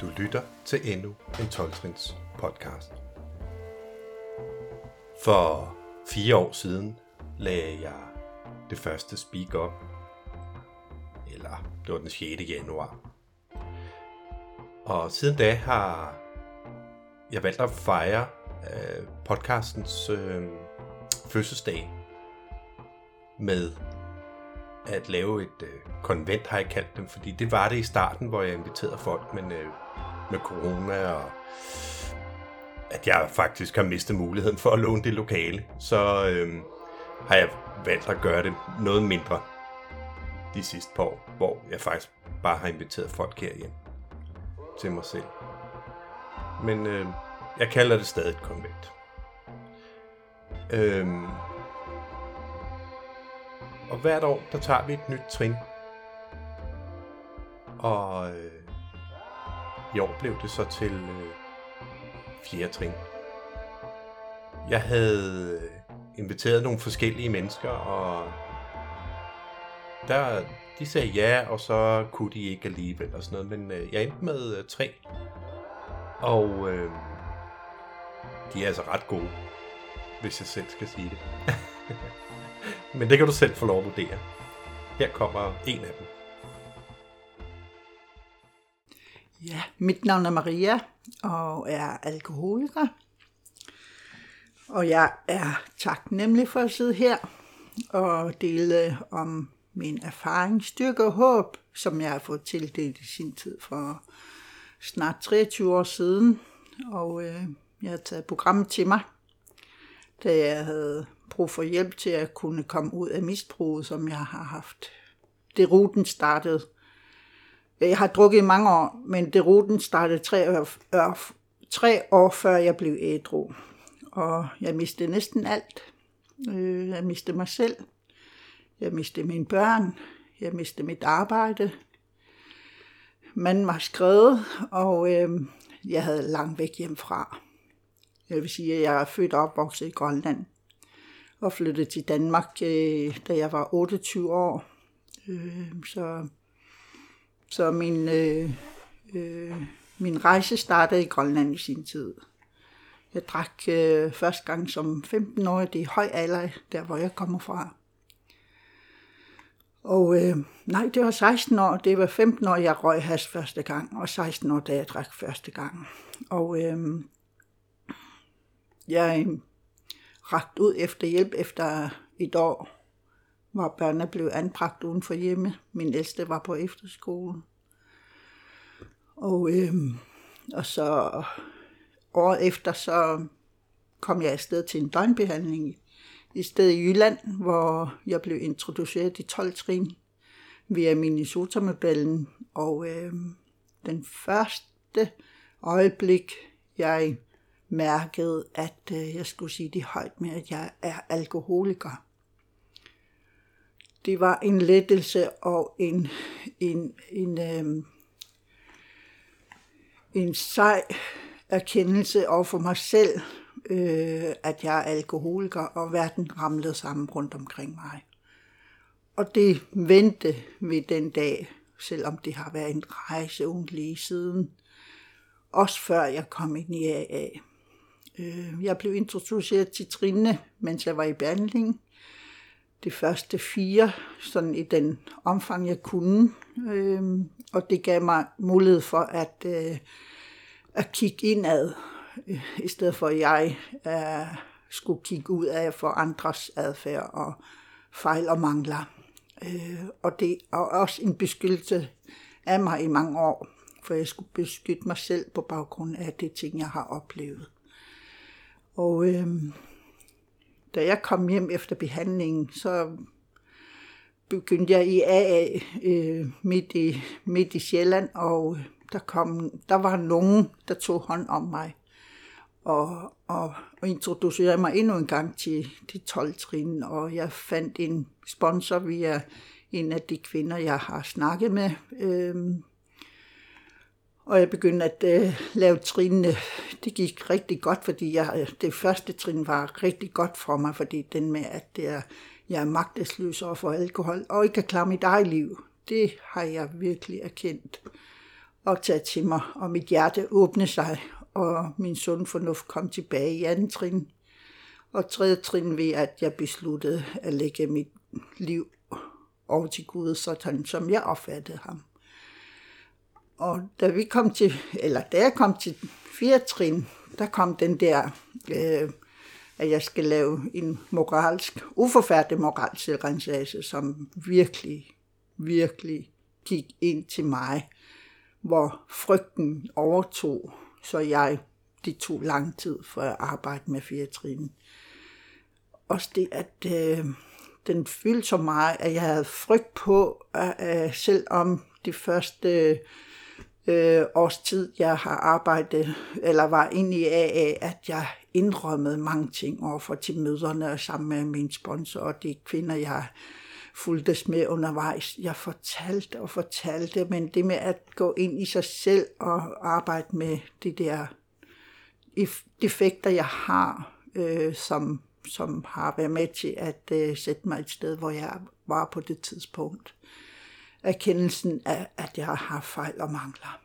Du lytter til endnu en 12-trins podcast. For fire år siden lagde jeg det første speak up, eller det var den 6. januar. Og siden da har jeg valgt at fejre øh, podcastens øh, fødselsdag med at lave et øh, konvent, har jeg kaldt dem, fordi det var det i starten, hvor jeg inviterede folk, men øh, med corona og at jeg faktisk har mistet muligheden for at låne det lokale, så øh, har jeg valgt at gøre det noget mindre de sidste par år, hvor jeg faktisk bare har inviteret folk herhjem til mig selv. Men øh, jeg kalder det stadig et konvent. Øhm, og hvert år, der tager vi et nyt trin. Og øh, i år blev det så til øh, fjerde trin. Jeg havde øh, inviteret nogle forskellige mennesker, og der, de sagde ja, og så kunne de ikke alligevel og sådan noget. Men øh, jeg endte med øh, tre. Og øh, de er altså ret gode, hvis jeg selv skal sige det. Men det kan du selv få lov at vurdere. Her kommer en af dem. Ja, mit navn er Maria og er alkoholiker. Og jeg er taknemmelig for at sidde her og dele om min erfaring, styrke og håb, som jeg har fået tildelt i sin tid for snart 23 år siden. Og øh, jeg har taget programmet til mig, da jeg havde brug for hjælp til at kunne komme ud af misbruget, som jeg har haft. Det ruten startede. Jeg har drukket i mange år, men det ruten startede tre år, år, tre år før jeg blev ædru. Og jeg mistede næsten alt. Øh, jeg mistede mig selv. Jeg mistede mine børn. Jeg mistede mit arbejde. Manden var skrevet, og øh, jeg havde langt væk hjemmefra. Jeg vil sige, at jeg er født og opvokset i Grønland og flyttede til Danmark, øh, da jeg var 28 år. Øh, så, så min, øh, øh, min rejse startede i Grønland i sin tid. Jeg drak øh, første gang som 15 år, det er høj alder, der hvor jeg kommer fra. Og øh, nej, det var 16 år, det var 15 år, jeg røg has første gang, og 16 år, da jeg drak første gang. Og øh, jeg øh, rakte ud efter hjælp efter et år, hvor børnene blev anbragt uden for hjemme. Min ældste var på efterskole. Og, øh, og så året efter, så kom jeg afsted til en døgnbehandling i stedet i Jylland, hvor jeg blev introduceret i 12 trin via Minnesota-modellen. Og øh, den første øjeblik, jeg mærkede, at øh, jeg skulle sige det højt med, at jeg er alkoholiker. Det var en lettelse og en, en, en, øh, en sej erkendelse over for mig selv, øh, at jeg er alkoholiker, og verden ramlede sammen rundt omkring mig. Og det vendte ved den dag, selvom det har været en rejse lige siden. Også før jeg kom ind i AA. Øh, jeg blev introduceret til Trine, mens jeg var i behandling. De første fire, sådan i den omfang, jeg kunne. Øh, og det gav mig mulighed for at, øh, at kigge indad, øh, i stedet for at jeg øh, skulle kigge ud af for andres adfærd og fejl og mangler. Øh, og det er også en beskyttelse af mig i mange år, for jeg skulle beskytte mig selv på baggrund af det ting, jeg har oplevet. Og øh, da jeg kom hjem efter behandlingen, så begyndte jeg i AA øh, midt, i, midt i Sjælland, og der, kom, der var nogen, der tog hånd om mig og, og, og introducerede mig endnu en gang til de 12 trin, og jeg fandt en sponsor via en af de kvinder, jeg har snakket med, øh, og jeg begyndte at øh, lave trinene. Det gik rigtig godt, fordi jeg, øh, det første trin var rigtig godt for mig, fordi den med, at det er, jeg er magtesløs over for alkohol, og ikke kan klare mit eget liv, det har jeg virkelig erkendt. at taget til mig, og mit hjerte åbnede sig, og min sund fornuft kom tilbage i anden trin. Og tredje trin ved, at jeg besluttede at lægge mit liv over til Gud, sådan som jeg opfattede ham. Og da vi kom til, eller da jeg kom til fjerde trin, der kom den der, øh, at jeg skal lave en moralsk, uforfærdelig moralsk selvrensagelse, som virkelig, virkelig gik ind til mig, hvor frygten overtog, så jeg, det tog lang tid for at arbejde med fire trin. Også det, at øh, den fyldte så meget, at jeg havde frygt på, at, øh, selvom de første øh, Øh, års tid, jeg har arbejdet, eller var inde i AA, at jeg indrømmede mange ting overfor til møderne og sammen med min sponsor og de kvinder, jeg fulgtes med undervejs. Jeg fortalte og fortalte, men det med at gå ind i sig selv og arbejde med de der defekter, jeg har, øh, som, som har været med til at øh, sætte mig et sted, hvor jeg var på det tidspunkt. Erkendelsen af, at jeg har fejl og mangler.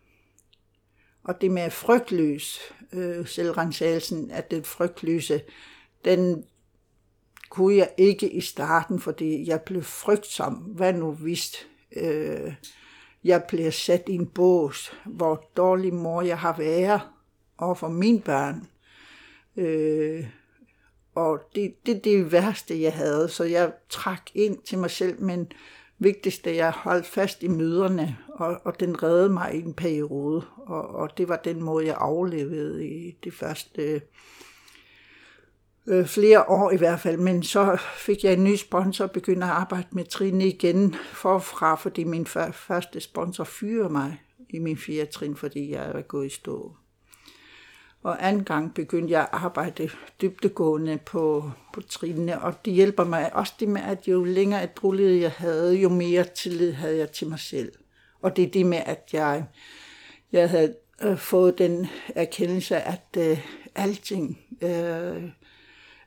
Og det med frygtløs, øh, selvrensagelsen af det frygtløse, den kunne jeg ikke i starten, fordi jeg blev frygtsom. Hvad nu hvis øh, jeg bliver sat i en bås, hvor dårlig mor jeg har været over for mine børn. Øh, og det, det det værste, jeg havde, så jeg trak ind til mig selv, men vigtigste, jeg holdt fast i møderne, og, og den reddede mig i en periode, og, og det var den måde, jeg overlevede i de første øh, flere år i hvert fald, men så fik jeg en ny sponsor og begyndte at arbejde med Trine igen forfra, fordi min første sponsor fyrede mig i min fjerde trin, fordi jeg var gået i stå. Og anden gang begyndte jeg at arbejde dybtegående på, på trinene, og det hjælper mig også det med, at jo længere et bruled jeg havde, jo mere tillid havde jeg til mig selv. Og det er det med, at jeg, jeg havde øh, fået den erkendelse, at øh, alting øh,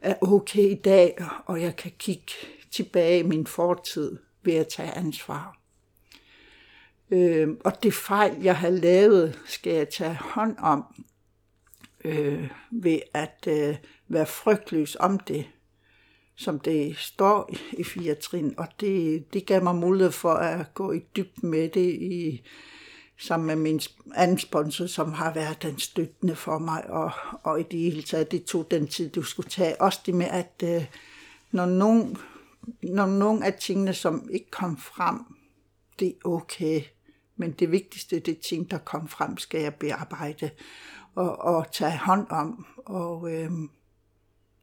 er okay i dag, og jeg kan kigge tilbage i min fortid ved at tage ansvar. Øh, og det fejl, jeg har lavet, skal jeg tage hånd om øh, ved at øh, være frygtløs om det, som det står i fire trin. Og det, det gav mig mulighed for at gå i dyb med det i, sammen med min anden sponsor, som har været den støttende for mig, og, og i det hele taget, det tog den tid, du skulle tage. Også det med, at øh, når nogen, når nogen af tingene, som ikke kom frem, det er okay. Men det vigtigste, det ting, der kom frem, skal jeg bearbejde og, og tage hånd om. Og øh,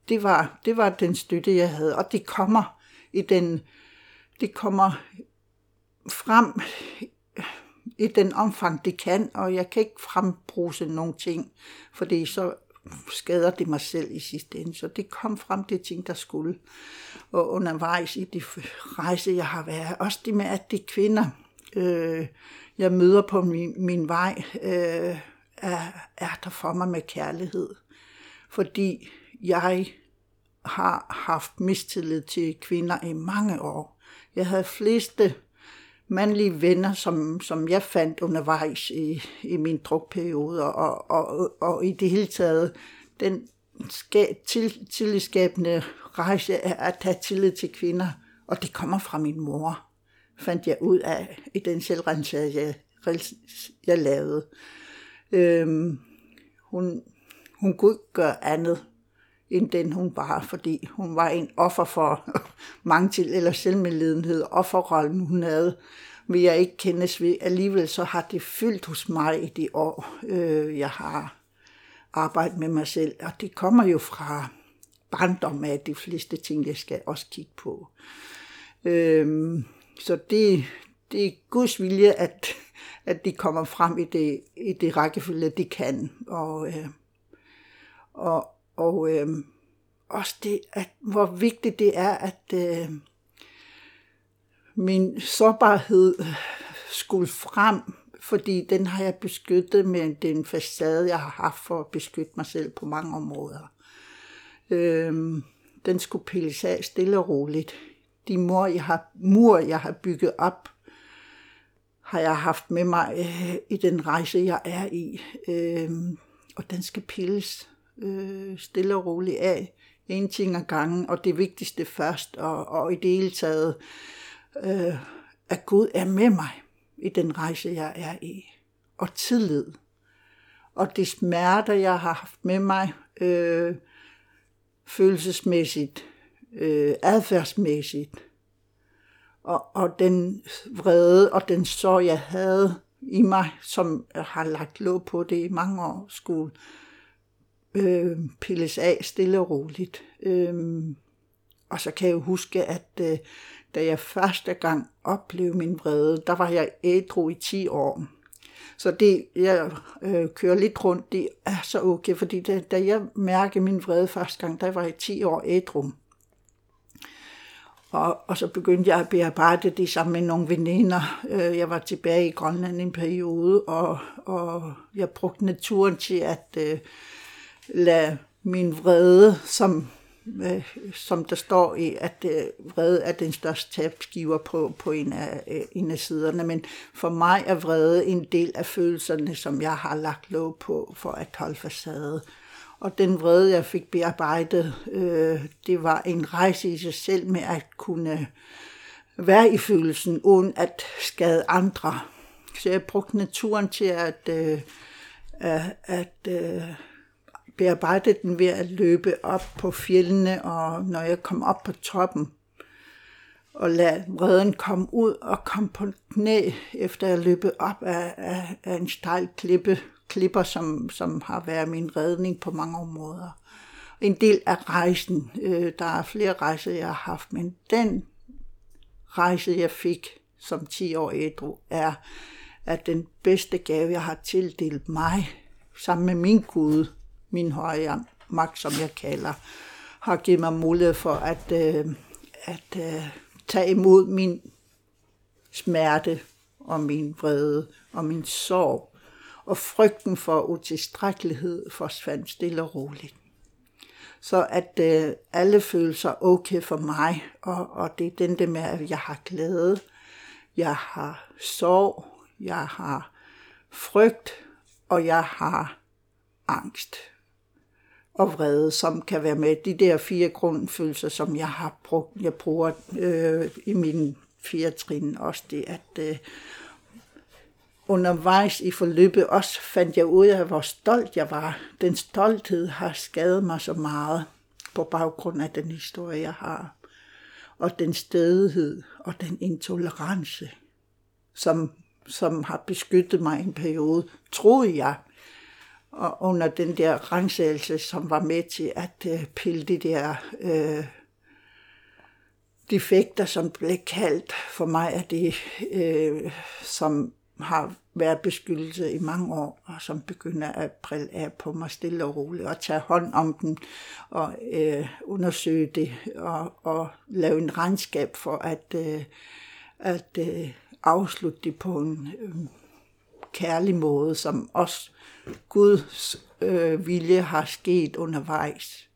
det, var, det var den støtte, jeg havde. Og det kommer i den, det kommer frem i den omfang, det kan, og jeg kan ikke frembruse nogen ting, fordi så skader det mig selv i sidste ende. Så det kom frem det ting, der skulle. Og undervejs i de rejse, jeg har været, også det med, at de kvinder, øh, jeg møder på min, min vej, øh, er, er der for mig med kærlighed. Fordi jeg har haft mistillid til kvinder i mange år. Jeg havde fleste mandlige venner, som, som jeg fandt undervejs i, i min drukperiode, og, og, og, og i det hele taget den skab, til, tillidsskabende rejse er at have tillid til kvinder, og det kommer fra min mor, fandt jeg ud af i den selvrensagelse, jeg, jeg lavede. Øhm, hun, hun kunne ikke gøre andet end den hun var, fordi hun var en offer for mange til, eller selvmedledenhed, offerrollen hun havde, vil jeg ikke kendes ved. Alligevel så har det fyldt hos mig i de år, øh, jeg har arbejdet med mig selv, og det kommer jo fra barndom af de fleste ting, jeg skal også kigge på. Øhm, så det, det er Guds vilje, at, at de kommer frem i det, i det rækkefølge, de kan. Og, øh, og, og øh, også det, at, hvor vigtigt det er, at øh, min sårbarhed øh, skulle frem, fordi den har jeg beskyttet med den facade, jeg har haft for at beskytte mig selv på mange områder. Øh, den skulle pilles af stille og roligt. De mur, jeg har, mur, jeg har bygget op, har jeg haft med mig øh, i den rejse, jeg er i. Øh, og den skal pilles øh, stille og roligt af. En ting ad gangen, og det vigtigste først, og, og i det hele taget, øh, at Gud er med mig i den rejse, jeg er i. Og tillid. Og de smerter, jeg har haft med mig, øh, følelsesmæssigt, øh, adfærdsmæssigt, og, og den vrede og den sorg, jeg havde i mig, som har lagt låg på det i mange år, skulle øh, pilles af stille og roligt. Øh, og så kan jeg jo huske, at øh, da jeg første gang oplevede min vrede, der var jeg ædru i 10 år. Så det, jeg øh, kører lidt rundt, det er så okay, fordi da, da jeg mærkede min vrede første gang, der var jeg 10 år ædru. Og, og så begyndte jeg at bearbejde det sammen med nogle veninder. Øh, jeg var tilbage i Grønland en periode, og, og jeg brugte naturen til at uh, lade min vrede, som, uh, som der står i, at uh, vrede er den største tabskiver på, på en, af, uh, en af siderne. Men for mig er vrede en del af følelserne, som jeg har lagt lov på for at holde facade. Og den vrede, jeg fik bearbejdet, øh, det var en rejse i sig selv med at kunne være i følelsen, uden at skade andre. Så jeg brugte naturen til at, øh, at øh, bearbejde den ved at løbe op på fjellene, og når jeg kom op på toppen, og lade vreden komme ud og komme på knæ, efter jeg løbet op af, af, af en stejl klippe, klipper, som, som har været min redning på mange områder. En del af rejsen, øh, der er flere rejser, jeg har haft, men den rejse, jeg fik som 10 år ædru, er, at den bedste gave, jeg har tildelt mig, sammen med min Gud, min høje magt, som jeg kalder, har givet mig mulighed for at, øh, at øh, tage imod min smerte og min vrede og min sorg og frygten for utilstrækkelighed forsvandt stille og roligt. Så at øh, alle følelser okay for mig, og, og det er den der med, at jeg har glæde, jeg har sorg, jeg har frygt, og jeg har angst og vrede, som kan være med. De der fire grundfølelser, som jeg har brugt, jeg bruger øh, i mine fire trin, også det at øh, undervejs i forløbet også fandt jeg ud af, hvor stolt jeg var. Den stolthed har skadet mig så meget på baggrund af den historie, jeg har. Og den stedighed og den intolerance, som, som har beskyttet mig en periode, troede jeg. Og under den der rensagelse, som var med til at uh, pille de der øh, defekter, som blev kaldt for mig, af det, øh, som har været beskyttelse i mange år, og som begynder at prille af på mig stille og roligt, og tage hånd om den, og øh, undersøge det, og, og lave en regnskab for at, øh, at øh, afslutte det på en øh, kærlig måde, som også Guds øh, vilje har sket undervejs.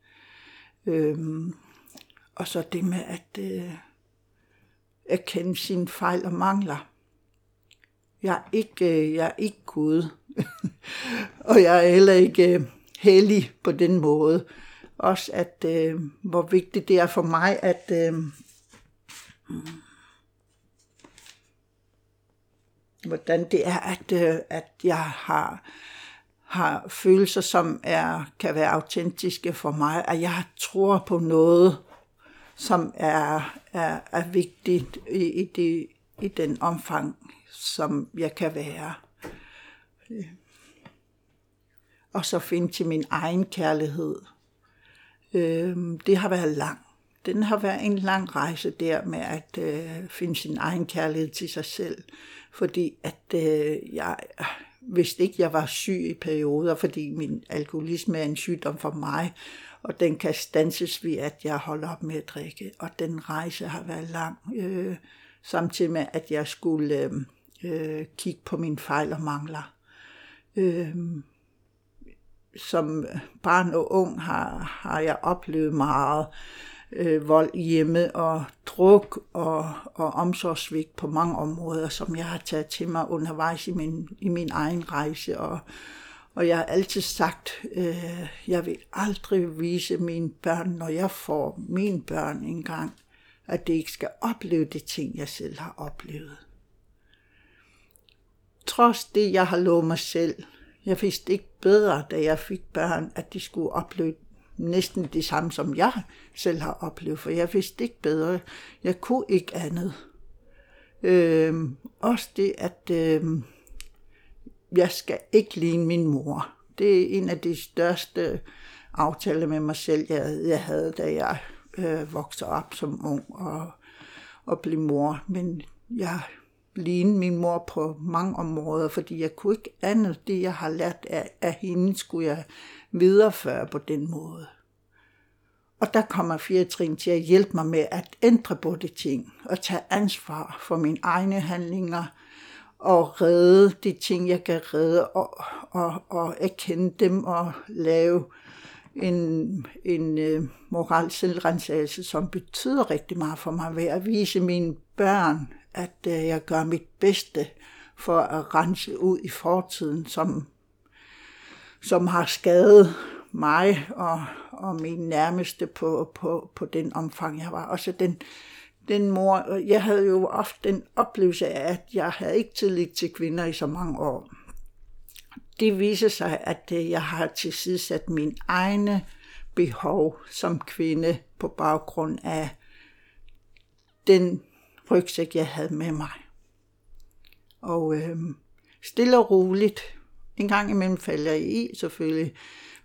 Øh, og så det med at øh, erkende sine fejl og mangler jeg er ikke, øh, jeg er ikke Gud. og jeg er heller ikke øh, hellig på den måde. Også at, øh, hvor vigtigt det er for mig, at øh, hvordan det er, at, øh, at jeg har, har følelser, som er, kan være autentiske for mig, at jeg tror på noget, som er, er, er vigtigt i, i, det, i den omfang, som jeg kan være. Og så finde til min egen kærlighed. Øhm, det har været lang. Den har været en lang rejse der med at øh, finde sin egen kærlighed til sig selv. Fordi at øh, jeg vidste ikke, jeg var syg i perioder, fordi min alkoholisme er en sygdom for mig, og den kan stanses ved, at jeg holder op med at drikke. Og den rejse har været lang, øh, samtidig med, at jeg skulle øh, øh, kigge på mine fejl og mangler. Øh, som barn og ung har, har jeg oplevet meget øh, vold hjemme og druk og, og omsorgsvigt på mange områder, som jeg har taget til mig undervejs i min, i min egen rejse. Og, og jeg har altid sagt, øh, jeg vil aldrig vise mine børn, når jeg får mine børn engang, at de ikke skal opleve de ting, jeg selv har oplevet. Trods det, jeg har lovet mig selv, jeg vidste ikke bedre, da jeg fik børn, at de skulle opleve næsten det samme, som jeg selv har oplevet, for jeg vidste ikke bedre. Jeg kunne ikke andet. Øhm, også det, at øhm, jeg skal ikke ligne min mor. Det er en af de største aftaler med mig selv, jeg, jeg havde, da jeg øh, voksede op som ung og, og blev mor. Men jeg ligne min mor på mange områder, fordi jeg kunne ikke andet. Det, jeg har lært af, af hende, skulle jeg videreføre på den måde. Og der kommer fire trin til at hjælpe mig med at ændre på de ting, og tage ansvar for mine egne handlinger, og redde de ting, jeg kan redde, og, og, og erkende dem, og lave en, en uh, moral selvrensagelse, som betyder rigtig meget for mig, ved at vise mine børn, at øh, jeg gør mit bedste for at rense ud i fortiden, som, som har skadet mig og, og min nærmeste på, på, på den omfang, jeg var. Også den, den mor, jeg havde jo ofte den oplevelse af, at jeg havde ikke tillid til kvinder i så mange år. Det viser sig, at øh, jeg har tilsidesat min egne behov som kvinde på baggrund af den rygsæk, jeg havde med mig. Og øh, stille og roligt, en gang imellem falder jeg i selvfølgelig,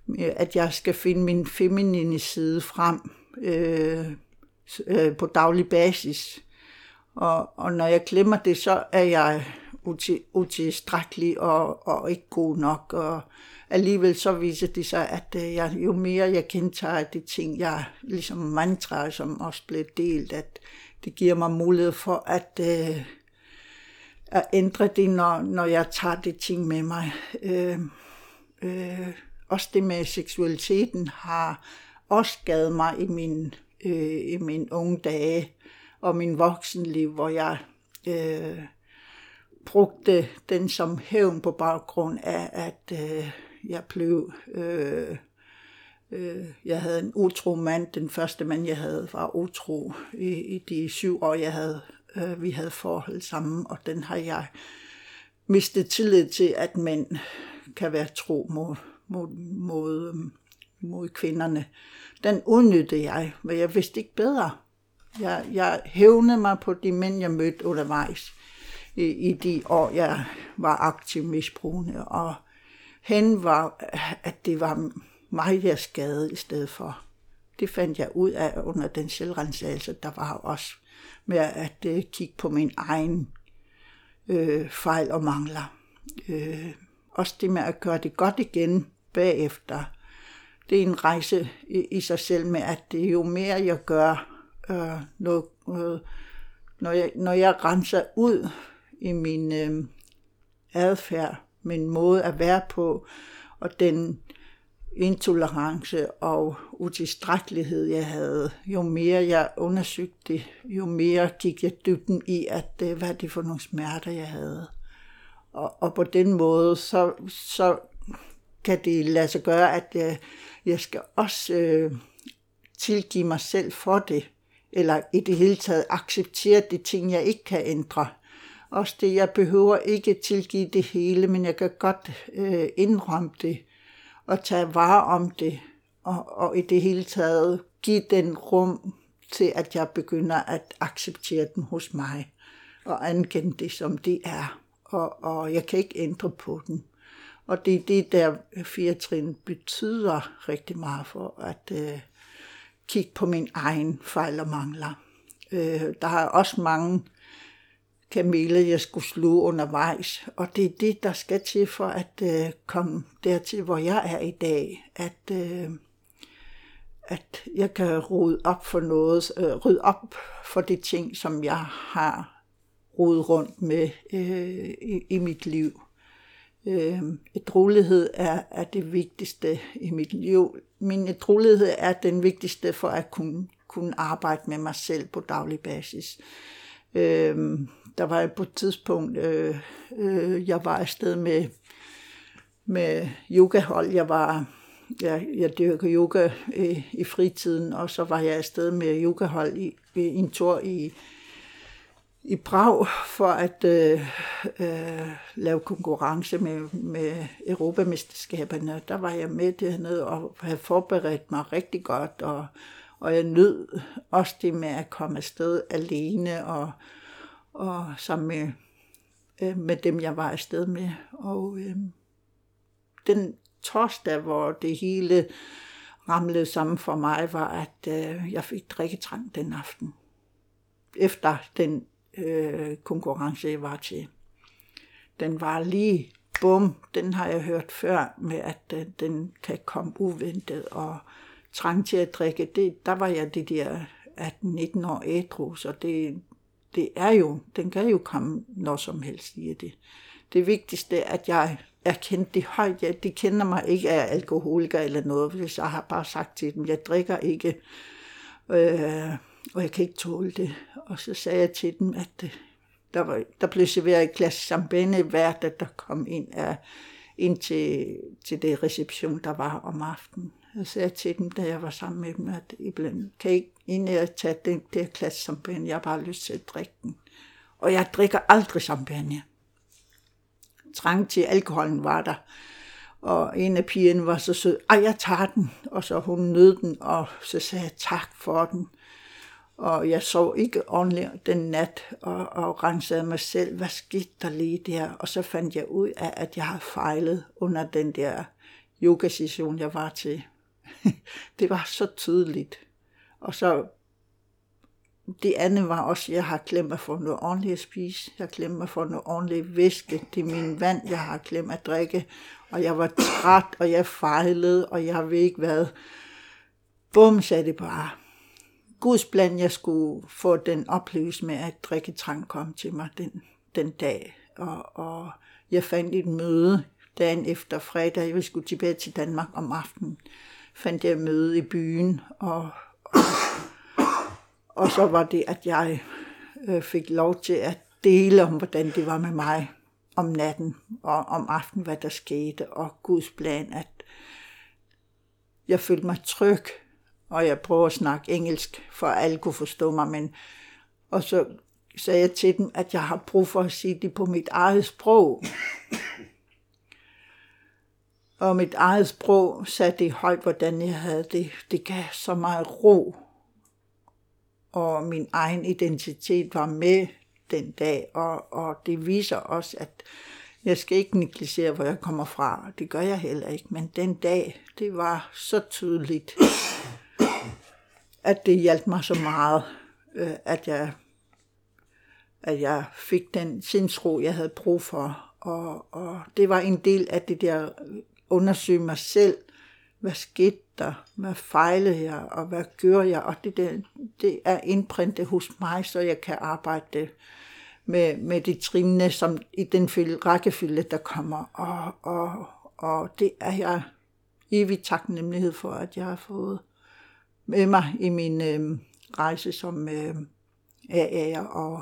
øh, at jeg skal finde min feminine side frem øh, øh, på daglig basis. Og, og når jeg glemmer det, så er jeg utilstrækkelig og, og ikke god nok. Og alligevel så viser det sig, at øh, jeg, jo mere jeg gentager de ting, jeg ligesom mantra, som også blev delt, at det giver mig mulighed for at, øh, at ændre det, når, når jeg tager det ting med mig. Øh, øh, også det med seksualiteten har også skadet mig i min, øh, i min unge dage og min voksenliv, hvor jeg øh, brugte den som hævn på baggrund af, at øh, jeg blev... Øh, øh, jeg havde en utro mand. Den første mand, jeg havde, var utro i, i de syv år, jeg havde, øh, vi havde forhold sammen, og den har jeg mistet tillid til, at mænd kan være tro mod, mod, mod, øhm, mod kvinderne, den udnyttede jeg, men jeg vidste ikke bedre. Jeg, jeg hævnede mig på de mænd, jeg mødte undervejs i, i de år, jeg var aktiv misbrugende, og hen var, at det var mig, jeg skadede i stedet for. Det fandt jeg ud af under den selvrensagelse, der var også med at øh, kigge på min egen øh, fejl og mangler. Øh, også det med at gøre det godt igen, bagefter. Det er en rejse i, i sig selv med, at det jo mere jeg gør, øh, noget, øh, når, jeg, når jeg renser ud i min øh, adfærd, min måde at være på, og den intolerance og utilstrækkelighed, jeg havde, jo mere jeg undersøgte det, jo mere gik jeg dybden i, at øh, det var det for nogle smerter, jeg havde. Og, og på den måde, så, så kan det lade sig gøre, at jeg, jeg skal også øh, tilgive mig selv for det, eller i det hele taget acceptere de ting, jeg ikke kan ændre. Også det, jeg behøver ikke tilgive det hele, men jeg kan godt øh, indrømme det, og tage vare om det, og, og i det hele taget give den rum til, at jeg begynder at acceptere dem hos mig, og ankende det, som det er. Og, og jeg kan ikke ændre på den. Og det er det, der fire trin betyder rigtig meget for at øh, kigge på min egen fejl og mangler. Øh, der er også mange kamele, jeg skulle sluge undervejs, og det er det, der skal til for at øh, komme dertil, hvor jeg er i dag. At, øh, at jeg kan rode op for noget, øh, rydde op for de ting, som jeg har rodet rundt med øh, i, i mit liv. Øh, edruelighed er, er det vigtigste i mit liv. Min edruelighed er den vigtigste for at kunne kunne arbejde med mig selv på daglig basis. Øh, der var på et tidspunkt, øh, øh, jeg var afsted med, med yogahold. Jeg var jeg, jeg dyrker yoga i, i fritiden, og så var jeg afsted med yogahold i, i en tur i, i Prag for at øh, øh, lave konkurrence med, med Europamesterskaberne. Der var jeg med dernede og havde forberedt mig rigtig godt, og, og jeg nød også det med at komme afsted alene og, og sammen med, øh, med dem, jeg var afsted med. Og øh, den torsdag, hvor det hele ramlede sammen for mig, var, at øh, jeg fik drikketrang den aften. Efter den øh, konkurrence, jeg var til. Den var lige bum, den har jeg hørt før med, at øh, den kan komme uventet, og trang til at drikke, det, der var jeg det der 18-19 år ædru, så det, det er jo, den kan jo komme når som helst siger det. Det vigtigste er, at jeg erkendte det højt. Ja, de kender mig ikke af alkoholiker eller noget, hvis jeg har bare sagt til dem, jeg drikker ikke. Øh, og jeg kan ikke tåle det. Og så sagde jeg til dem, at øh, der, var, der blev serveret et glas champagne hver, da der kom ind, af, ind til, til det reception, der var om aftenen. Jeg sagde til dem, da jeg var sammen med dem, at iblandt, kan I ikke inden jeg tage den der glas champagne, jeg har bare lyst til at drikke den. Og jeg drikker aldrig champagne. Trang til alkoholen var der. Og en af pigerne var så sød, ej, jeg tager den. Og så hun nød den, og så sagde jeg tak for den. Og jeg sov ikke ordentligt den nat, og, og rensede mig selv, hvad skete der lige der? Og så fandt jeg ud af, at jeg havde fejlet under den der yoga-session, jeg var til. det var så tydeligt. Og så det andet var også, at jeg har glemt at få noget ordentligt at spise. Jeg har glemt at få noget ordentligt væske. Det er min vand, jeg har glemt at drikke. Og jeg var træt, og jeg fejlede, og jeg ved ikke hvad. Bum, sagde det bare. Guds plan, jeg skulle få den oplevelse med, at drikketrang kom til mig den, den dag. Og, og jeg fandt et møde dagen efter fredag. Jeg skulle tilbage til Danmark om aftenen. Fandt jeg møde i byen, og, og, og så var det, at jeg øh, fik lov til at dele om, hvordan det var med mig om natten og om aftenen, hvad der skete, og Guds plan, at jeg følte mig tryg og jeg prøver at snakke engelsk, for at alle kunne forstå mig, men og så sagde jeg til dem, at jeg har brug for at sige det på mit eget sprog. Og mit eget sprog satte det højt, hvordan jeg havde det. Det gav så meget ro. Og min egen identitet var med den dag, og, og det viser også, at jeg skal ikke negligere, hvor jeg kommer fra. Det gør jeg heller ikke. Men den dag, det var så tydeligt at det hjalp mig så meget, øh, at jeg at jeg fik den sindsro, jeg havde brug for. Og, og det var en del af det der undersøge mig selv. Hvad skete der? Hvad fejlede jeg? Og hvad gør jeg? Og det, der, det er indprintet hos mig, så jeg kan arbejde med, med de trinene, som i den rækkefølge, der kommer. Og, og, og det er jeg evig taknemmelighed for, at jeg har fået med mig i min øh, rejse som øh, AA'er og,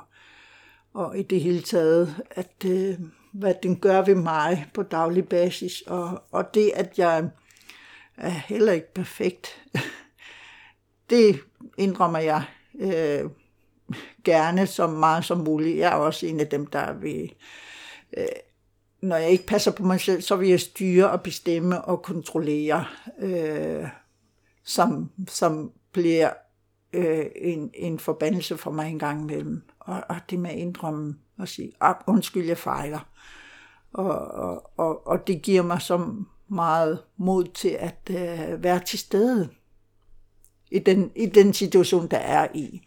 og i det hele taget, at øh, hvad den gør ved mig på daglig basis, og, og det, at jeg er heller ikke perfekt, det indrømmer jeg øh, gerne så meget som muligt. Jeg er også en af dem, der vil, øh, når jeg ikke passer på mig selv, så vil jeg styre og bestemme og kontrollere. Øh, som, som bliver øh, en, en forbandelse for mig en gang imellem. Og, og det med at indrømme og sige, ah, undskyld, jeg fejler. Og, og, og, og det giver mig så meget mod til at øh, være til stede i den, i den situation, der er i.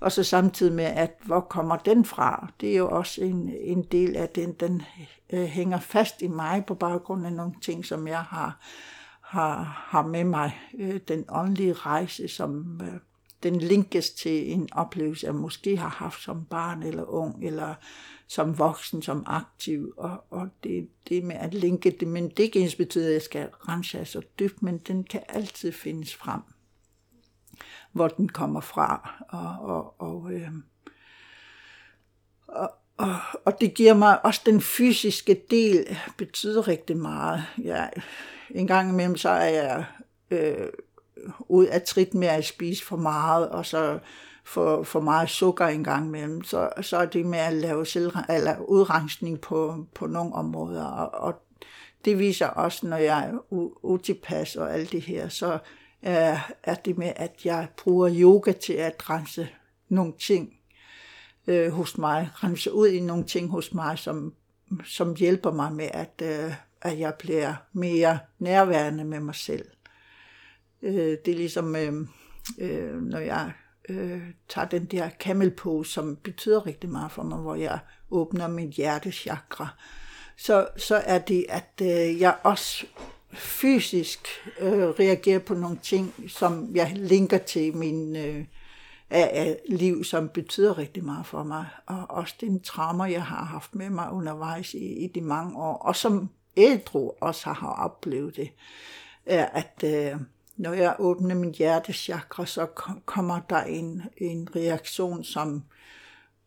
Og så samtidig med, at hvor kommer den fra? Det er jo også en, en del af den, den øh, hænger fast i mig på baggrund af nogle ting, som jeg har har, har med mig øh, den åndelige rejse, som øh, den linkes til en oplevelse, jeg måske har haft som barn eller ung, eller som voksen, som aktiv, og, og det, det med at linke det, men det ikke ens betyder, at jeg skal rense så dybt, men den kan altid findes frem. hvor den kommer fra. Og, og, og, øh, og, og, og det giver mig også den fysiske del, betyder rigtig meget. Ja, en gang imellem så er jeg øh, ud af trit med at spise for meget, og så for, for meget sukker en gang imellem, så, så er det med at lave selv, eller udrensning på, på nogle områder. Og, og det viser også, når jeg er utilpas og alt det her, så er, er det med, at jeg bruger yoga til at rense nogle ting øh, hos mig, rense ud i nogle ting hos mig, som, som hjælper mig med, at, øh, at jeg bliver mere nærværende med mig selv. Øh, det er ligesom, øh, øh, når jeg øh, tager den der camel pose, som betyder rigtig meget for mig, hvor jeg åbner min hjertechakra, så, så er det, at øh, jeg også fysisk øh, reagerer på nogle ting, som jeg linker til min øh, af, liv, som betyder rigtig meget for mig. Og også den traumer, jeg har haft med mig undervejs i, i de mange år, og som ældre også har oplevet det, er, at øh, når jeg åbner min hjertechakra, så kommer der en, en reaktion, som,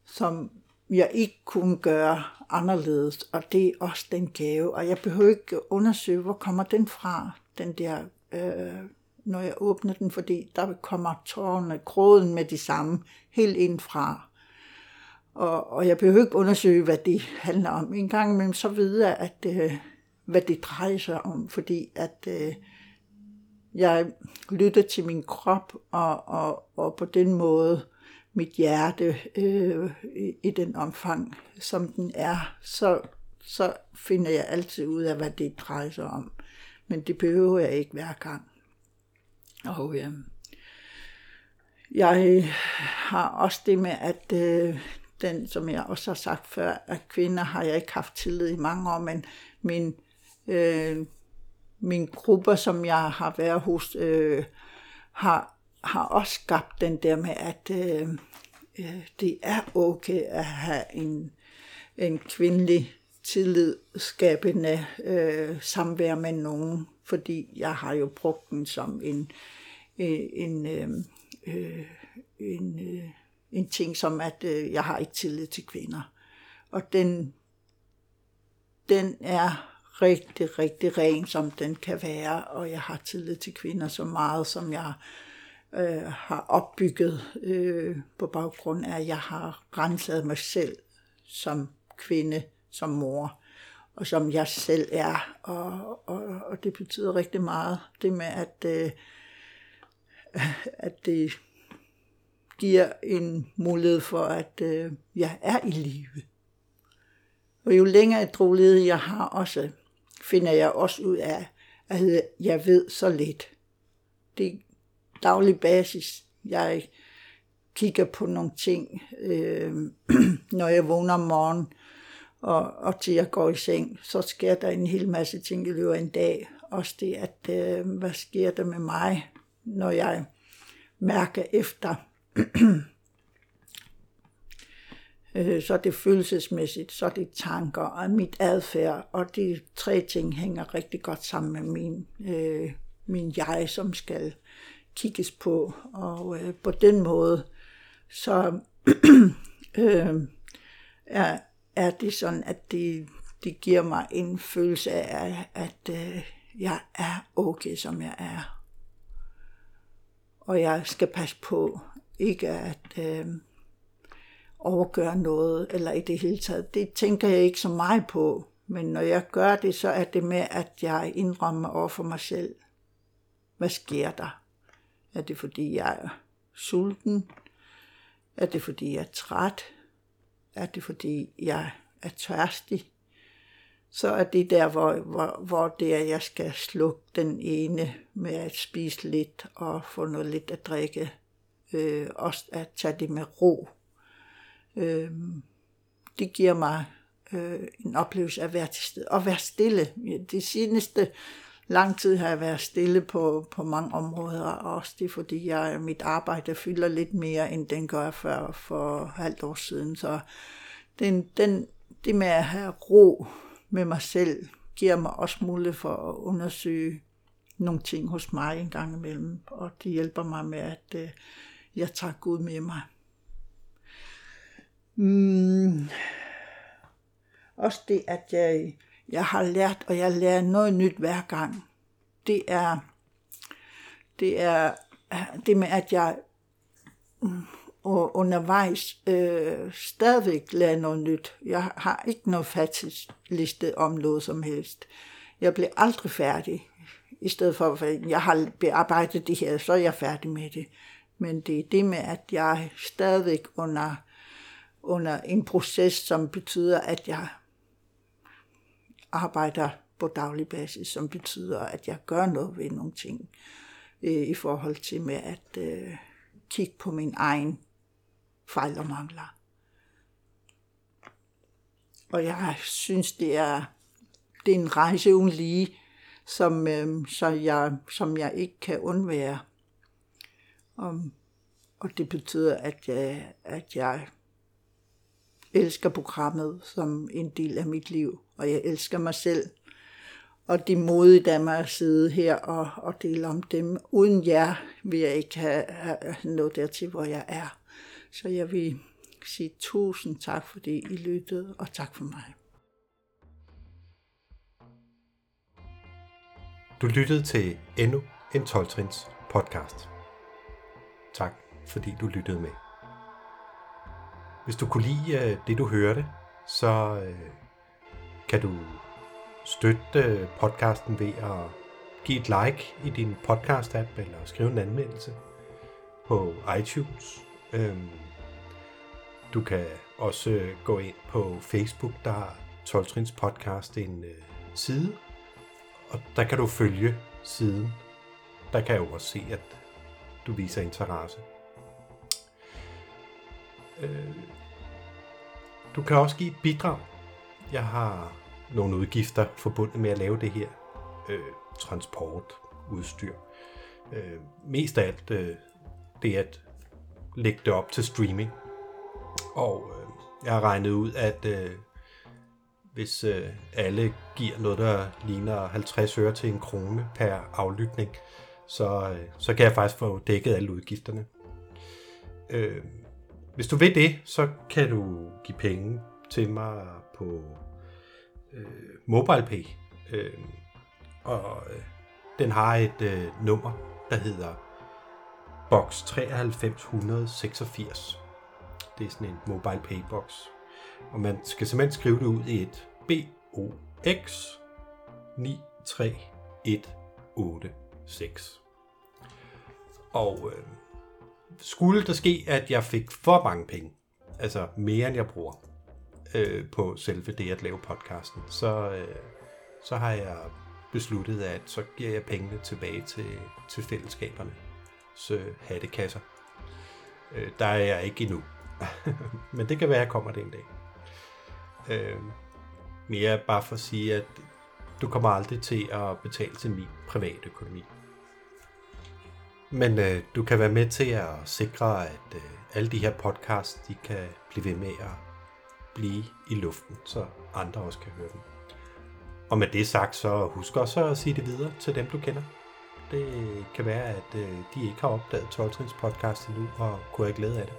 som jeg ikke kunne gøre anderledes, og det er også den gave. Og jeg behøver ikke undersøge, hvor kommer den fra, den der, øh, når jeg åbner den, fordi der kommer tårerne, gråden med de samme, helt ind fra. Og, og jeg behøver ikke undersøge, hvad det handler om. En gang imellem så ved jeg, at, øh, hvad det drejer sig om, fordi at øh, jeg lytter til min krop, og, og, og på den måde mit hjerte øh, i, i den omfang, som den er, så, så finder jeg altid ud af, hvad det drejer sig om. Men det behøver jeg ikke hver gang. Og øh, jeg har også det med, at øh, den, som jeg også har sagt før, at kvinder har jeg ikke haft tillid i mange år, men min øh, mine grupper, som jeg har været hos, øh, har, har også skabt den der med, at øh, øh, det er okay at have en, en kvindelig tillidsskabende øh, samvær med nogen, fordi jeg har jo brugt den som en, en, en, øh, øh, en, øh, en ting, som at øh, jeg har ikke tillid til kvinder. Og den, den er rigtig, rigtig ren, som den kan være, og jeg har tillid til kvinder så meget, som jeg øh, har opbygget øh, på baggrund af, at jeg har renset mig selv som kvinde, som mor, og som jeg selv er, og, og, og det betyder rigtig meget, det med, at, øh, at det giver en mulighed for, at øh, jeg er i live. Og jo længere et jeg har også, finder jeg også ud af, at jeg ved så lidt. Det er daglig basis. Jeg kigger på nogle ting, øh, når jeg vågner om morgenen, og, og til jeg går i seng, så sker der en hel masse ting i løbet af en dag. Også det, at øh, hvad sker der med mig, når jeg mærker efter, Øh, så er det følelsesmæssigt, så er det tanker og mit adfærd, og de tre ting hænger rigtig godt sammen med min, øh, min jeg, som skal kigges på, og øh, på den måde, så øh, er, er det sådan, at det, det giver mig en følelse af, at øh, jeg er okay, som jeg er. Og jeg skal passe på, ikke at... Øh, overgøre noget, eller i det hele taget. Det tænker jeg ikke så meget på. Men når jeg gør det, så er det med, at jeg indrømmer over for mig selv. Hvad sker der? Er det fordi, jeg er sulten? Er det fordi, jeg er træt? Er det fordi, jeg er tørstig? Så er det der, hvor, hvor, hvor det er, jeg skal slukke den ene med at spise lidt og få noget lidt at drikke. Øh, også at tage det med ro Øh, det giver mig øh, en oplevelse af at være til stede og være stille. Det seneste lang tid har jeg været stille på, på mange områder, og også det fordi jeg, mit arbejde fylder lidt mere, end den gør før for halvt år siden. Så den, den, det med at have ro med mig selv, giver mig også mulighed for at undersøge nogle ting hos mig en gang imellem, og det hjælper mig med, at øh, jeg tager Gud med mig. Mm. Også det, at jeg, jeg har lært, og jeg lærer noget nyt hver gang. Det er, det er det med, at jeg mm, og undervejs øh, stadigvæk lærer noget nyt. Jeg har ikke noget liste om noget som helst. Jeg bliver aldrig færdig. I stedet for, at jeg har bearbejdet det her, så er jeg færdig med det. Men det er det med, at jeg stadigvæk under, under en proces, som betyder, at jeg arbejder på daglig basis, som betyder, at jeg gør noget ved nogle ting øh, i forhold til med at øh, kigge på min egen fejl og mangler. Og jeg synes, det er, det er en rejse uden lige, som, øh, så jeg, som jeg ikke kan undvære. Um, og det betyder, at jeg, at jeg elsker programmet som en del af mit liv, og jeg elsker mig selv. Og det modige af mig at sidde her og, og dele om dem. Uden jer vil jeg ikke have, have nået dertil, hvor jeg er. Så jeg vil sige tusind tak, fordi I lyttede, og tak for mig. Du lyttede til endnu en 12 podcast. Tak, fordi du lyttede med. Hvis du kunne lide øh, det, du hørte, så øh, kan du støtte øh, podcasten ved at give et like i din podcast-app eller skrive en anmeldelse på iTunes. Øhm, du kan også gå ind på Facebook, der har 12 Trins podcast en side, og der kan du følge siden. Der kan jeg jo også se, at du viser interesse. Øh, du kan også give et bidrag. Jeg har nogle udgifter forbundet med at lave det her. Øh, transport, udstyr. Øh, mest af alt øh, det at lægge det op til streaming. Og øh, jeg har regnet ud, at øh, hvis øh, alle giver noget, der ligner 50 øre til en krone per aflytning, så, øh, så kan jeg faktisk få dækket alle udgifterne. Øh, hvis du vil det, så kan du give penge til mig på øh, MobilePay. Øh, og øh, den har et øh, nummer, der hedder box 9386. Det er sådan en MobilePay box. Og man skal simpelthen skrive det ud i et BOX 93186. Og øh, skulle der ske, at jeg fik for mange penge, altså mere end jeg bruger, øh, på selve det at lave podcasten, så, øh, så har jeg besluttet, at så giver jeg pengene tilbage til, til fællesskaberne. Så hattekasser. Øh, der er jeg ikke endnu. Men det kan være, at jeg kommer det en dag. Øh, mere bare for at sige, at du kommer aldrig til at betale til min private økonomi. Men øh, du kan være med til at sikre, at øh, alle de her podcasts, de kan blive ved med at blive i luften, så andre også kan høre dem. Og med det sagt, så husk også at sige det videre til dem, du kender. Det kan være, at øh, de ikke har opdaget 12 podcast endnu og kunne have glæde af det.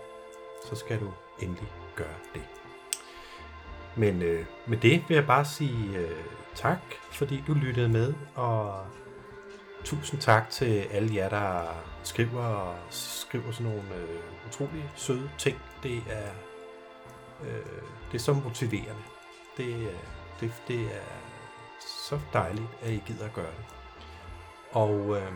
Så skal du endelig gøre det. Men øh, med det vil jeg bare sige øh, tak, fordi du lyttede med, og tusind tak til alle jer, der skriver, skriver sådan nogle øh, utrolig søde ting. Det er, øh, det er så motiverende. Det, øh, det, det er så dejligt, at I gider at gøre det. Og øh,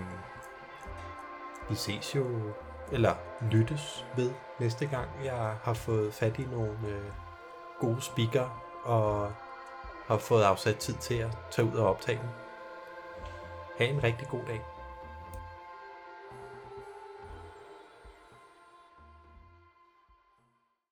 vi ses jo, eller lyttes ved næste gang, jeg har fået fat i nogle øh, gode speaker og har fået afsat tid til at tage ud og optage dem. Ha' en rigtig god dag.